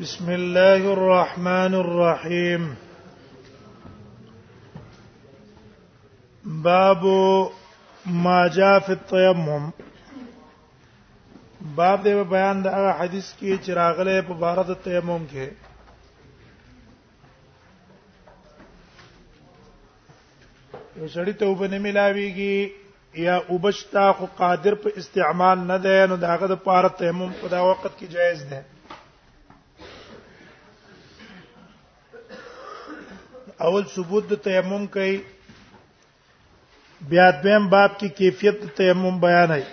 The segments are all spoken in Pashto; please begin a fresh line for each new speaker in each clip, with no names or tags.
بسم الله الرحمن الرحيم باب ما جاء في التيمم باب دې بیان د هغه حدیث کې چې راغلی په بار د تیمم کې یو سړی ته وبنه ملاويږي یا وبشتا خو قادر په استعمال نه ده نو داغه د پاره تیمم په دا وخت کې جایز ده اول ثبوت د تیمم کوي بیا دویم باب کې کیفیت تیمم بیانای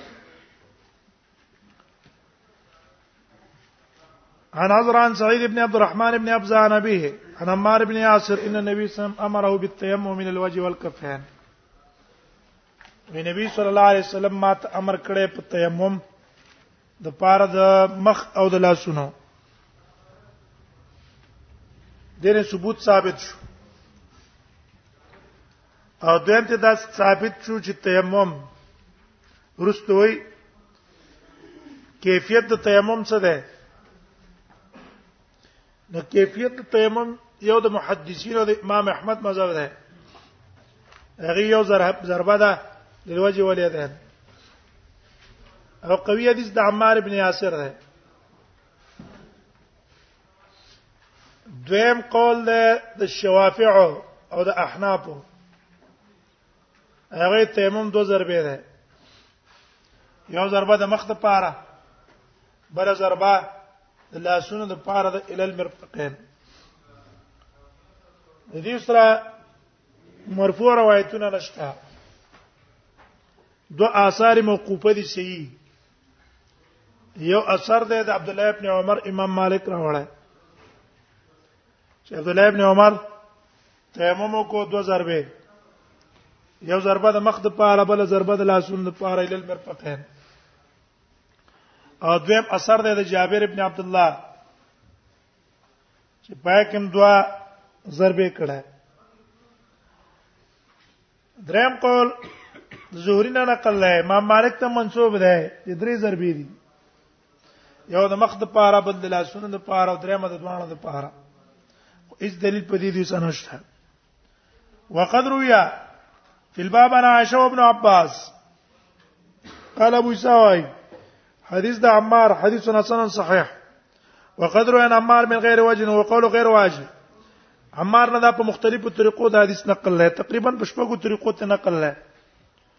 عن عذر عن سعيد بن عبد الرحمن بن ابزا عن ابيه عن عمار بن ياسر ان النبي صلى الله عليه وسلم امره بالتيمم من الوجه والكفين وی نبی صلی الله علیه وسلم ما ته امر کړی په تیمم د پاره د مخ او د لاسونو دغه ثبوت ثابت شو او دویم ته دا ثابت شو چې تیمم ورستوي کیفیت د تیمم څه ده نو کیفیت د تیمم یو د محدثینو د امام احمد مذهب ده هغه یو ضربه ده د وجه ولې ده او قوی حدیث د عمار ابن یاسر ده دویم قول ده د شوافع او د احناف هغه تیمم دو ضربه ده یو ضربه د مخ د پاره بل ضربه د لاسونو د پاره د ال المرفقین د دې سره مرفوع روایتونه نشته دو آثار موقوفه دي صحیح یو اثر دی د عبد الله ابن عمر امام مالک راوړی چې عبد الله ابن عمر تیمم کو دو ضربه یو ضربه د مخ د پاره بل ضربه د لاسون د پاره ال المرفقین او دویم اثر دی د جابر ابن عبد الله چې پاکم دوا ضربه کړه دریم قول زهری نه نقل لای امام مالک ته منسوب دی چې درې ضربې دي یو د مخ د پاره بل د لاسونو د پاره او درېمه د دوانو د پاره هیڅ دلیل په دې دي څه نشته وقد رویا فی الباب انا عائشہ ابن عباس قال ابو ساوي حدیث د عمار حدیث حسن صحیح وقد روى عن عمار من غير وجه وقول غير واجب عمار نه دا په مختلفو طریقو دا حدیث نقل لای تقریبا په شپږو طریقو ته نقل لای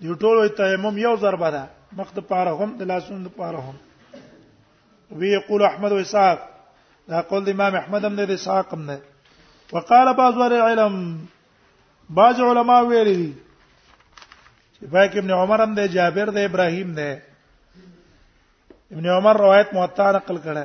دی ټولو تیمم یو ضربه ده مخ د پاره هم د لاسونو د پاره هم وی یقول احمد و اسحاق دا قول د امام احمد هم د اسحاق هم نه وقال بعض العلم بعض علما ویلي دي چې باک ابن عمر هم د جابر د ابراهیم نه ابن عمر روایت موطا نقل کړه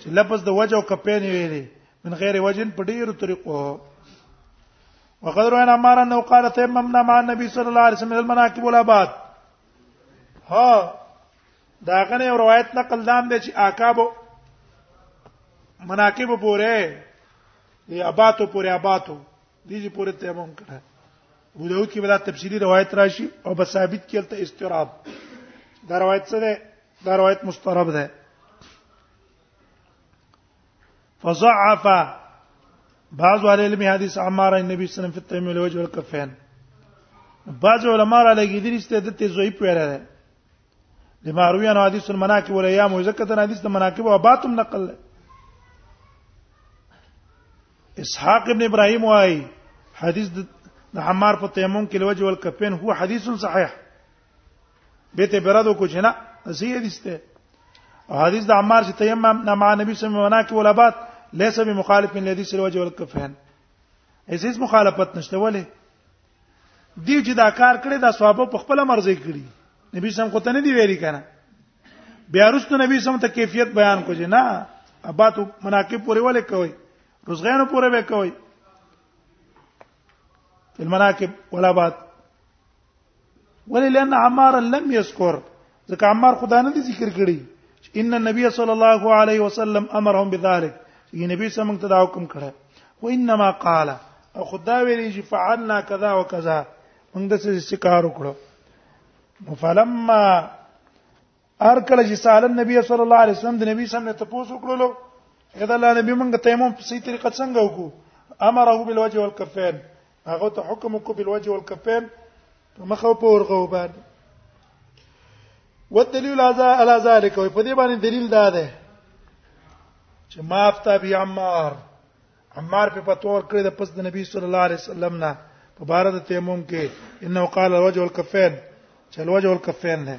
چې لفظ د وجه او کپین ویلي من غیر وجن په ډیرو طریقو وقد روان عمار انه قال تيممنا مع النبي صلى الله عليه وسلم من المناكب والابات ها دا غنه روایت نقل دام دی چې عقاب مناکب پورې دی اباتو پورې اباتو دیږي پورې تیمم کړه ابو داود کې بلا تفصیلی روایت راشي او بس ثابت کېلته استراب دا روایت څه ده دا روایت مسترب ده فضعف بعض اهل العلم حدیث عمار النبي صلی الله علیه وسلم في التيم والوجه والكفين بعض علماء را لګی دي چې د ته زوی پیره ده لما روي عن حديث المناكب والايام وذكر حديث المناكب وباتم نقل ده. اسحاق ابن ابراهيم وايي حديث د حمار په تيمم کې لوجه والكفين هو حديث صحيح به ته برادو کو جنا صحیح حدیث ته حدیث د عمار چې تیمم نه مع نبی صلی الله علیه وسلم کې ولا بات ليس بمخالف من الحديث الوجه والكفين هیڅ مخالفت نشته ولی دی چې دا کار کړی دا صحابه په خپل مرزي کړی نبی سم کو ته نه دی ویری کنه بیا رسته نبی سم ته کیفیت بیان کوی نه ابات مناقب پورې ولې کوي رزغانو پورې به کوي المناقب ولا بات ولې لأن عمار لم يذكر ځکه عمار خدا نه ذکر کړی ان النبي صلى الله عليه وسلم امرهم بذلك یعنی نبی صلی الله علیه وسلم ته حکم کړه و انما قال او خدا ویلی چې فعلنا كذا وكذا موږ د څه کار وکړو فلما هر کله چې سال النبي صلی الله علیه وسلم د نبی سم نه تاسو کړلو اذا الله نبی موږ تیمم په صحیح طریقه څنګه وکړو امره بالوجه والكفين هغه ته حکم وکړو بالوجه والكفين مخه په ورغه باندې والدليل على ذلك په دې باندې دلیل دا ده چې ما افتا بي عمار عمار په پتور کړی د پس د نبی صلی الله علیه وسلم نه په بار د تیمم کې انه قال الوجه والكفين چې الوجه والكفين نه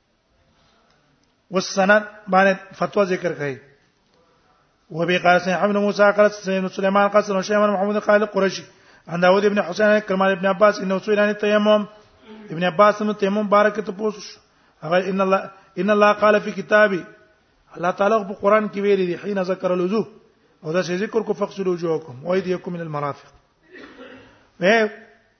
والسند باندې فتوا ذکر کړي وبي قال سيدنا ابن موسى قال سيدنا سليمان قال سيدنا شيخ محمد قال قريشي عن داود ابن حسين كرمان ابن عباس انه سئل عن التيمم ابن عباس انه تيمم بارك تبوس هغه ان الله ان الله قال في كتابي الله تعالی په قران کې ویلي دي حين ذكر الوضوء او دا چې ذکر کو فقصلوا وجوهكم وايديكم من المرافق به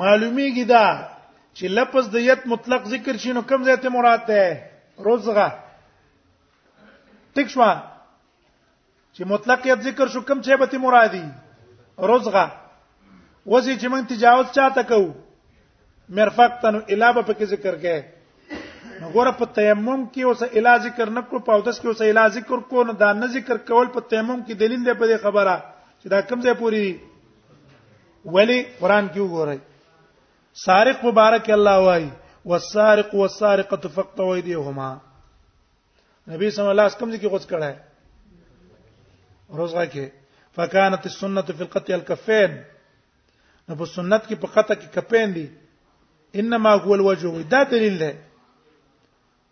معلومیږي دا چې لفظ د یت مطلق ذکر شي نو کوم ځای ته مراد ده روزغه تکشوا چې مطلق یت ذکر شو کوم ځای به مرادي روزغه وځي چې موږ تجاوز چاته کوو مرفق تن الا به پکې ذکر کې نو ګوره په تیمم کې اوس الا ذکر نه کو په اودس کې اوس الا ذکر کو نه دا نه ذکر کول په تیمم کې دلیل دی په دې خبره چې دا کوم ځای پوری ولی قران کې وګورئ سارق مبارک الله وای والسارق والسارقه فقطوا ايديهما نبی صلی الله علیه وسلم کې غوڅ کړه روزه کې فكانت السنه في القتل الكفين نو په سنت کې په قطع کې کپین دي انما هو الوجه دا دلیل دی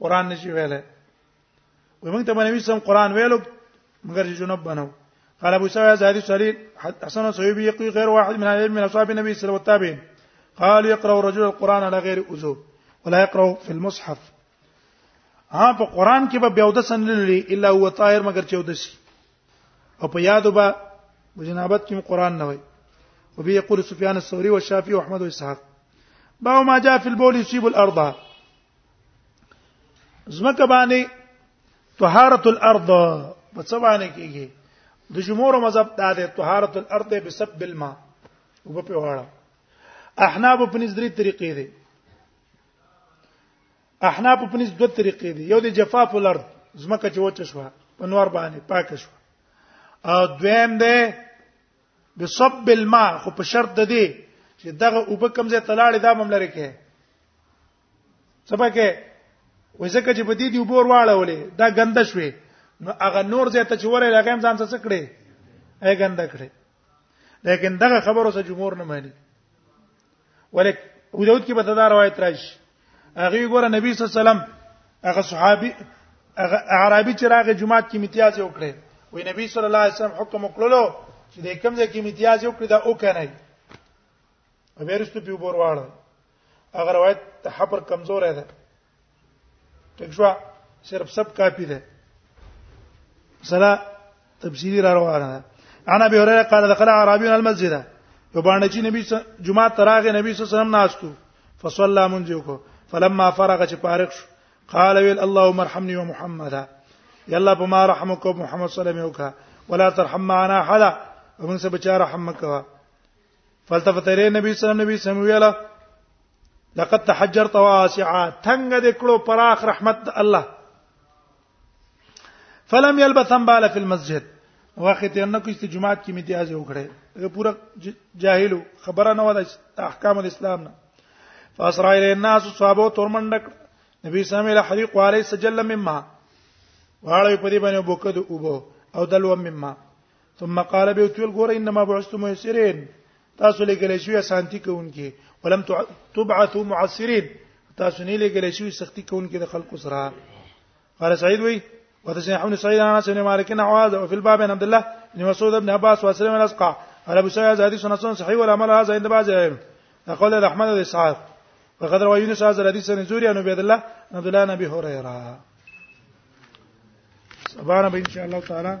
قران نشي ویلای وي موږ ته باندې سم قران ویلو مګر چې جنوب بنو قال ابو سعيد زهري سليل حسن صيبي يقي غير واحد من العلم من اصحاب النبي صلى الله عليه وسلم قال يقرأ الرجل القرآن على غير أذو ولا يقرأ في المصحف ها په قران کې به بیا ودسن للی الا هو طاهر مگر چې ودسی او په یادو به جنابت کې قران نه وای او به یقول سفیان الثوری والشافعي واحمد واسحاق باو ما جاء في البول يصيب الارض زمکه باندې طهارت الارض په څه باندې کېږي د جمهور مذهب دا ده طهارت الارض بسب الماء وب په وړه احناف په نس درې طریقې دي احناف په نس دوه طریقې دي یو د جفاف الارض زمکه چې وچه شو په نور باندې پاک شو او دویم ده بصب الماء خو په شرط د دې چې دغه او به کمزې تلاړې دا مم لري کې سبا کې وای ځکه چې په دې دی وبور واړولې دا ګنده شوې نو هغه نور ځای ته چې ورې لګم ځان څه کړې اې ګنده کړې لیکن دغه خبرو سره جمهور نه مانی ولک ودود کې به دا روایت راشي هغه ګوره نبی صلی الله علیه وسلم هغه صحابي هغه عربي چې راغی جمعه کې امتیاز وکړي وې نبی صلی الله علیه وسلم حکم وکړلو چې د کوم ځای کې امتیاز وکړي دا او کنه بیرستو په وبور واړه هغه روایت حبر کمزور ده تکوا صرف سب کاپی ده مثلا تفسیری را روانه ده انا به هرره قال دخل عربي المسجد یو باندې چې نبی جمعه تراغه نبی صلی الله علیه وسلم ناستو فصلى منځ کو فلما فرغ چې فارغ شو قال ويل اللهم ارحمني ومحمدا يلا بما رحمك محمد صلى الله عليه وسلم ولا ترحم معنا حدا ومن سبچا رحمك فلتفت الیه نبی صلی الله علیه وسلم ویلا لقد تحجرت واسعا تنگ د کړو پراخ رحمت الله فلم يلبث بال في المسجد واخت انه کوي چې جمعات کې امتیاز وکړي دا پورا جاهلو خبره نه ودا احکام الاسلام نه فاسرع الى الناس صحابه تورمندک نبی سامي له حريق عليه سجل مما واړې په دې باندې بوکد او بو او دلو مما ثم قال به تول ګور انما بعثتم ميسرين تاسو لګل شوی سانتی کوونکی ولم تبعثوا معسرين تاسو نه لګل شوی سختی کوونکی د خلکو سره قال سعيد وي وتسمع حمد سعيد عن انس بن مالك عواز وفي الباب عن عبد الله بن مسعود بن عباس وسلم الاسقع قال ابو سعيد هذه سنه صحيح ولا عمل هذا عند بعض العلم قال الرحمن الاسعاف وقد روى يونس هذا الحديث عن زوري عن عبيد الله عن عبد الله عن ابي هريره سبحانه ان شاء الله تعالى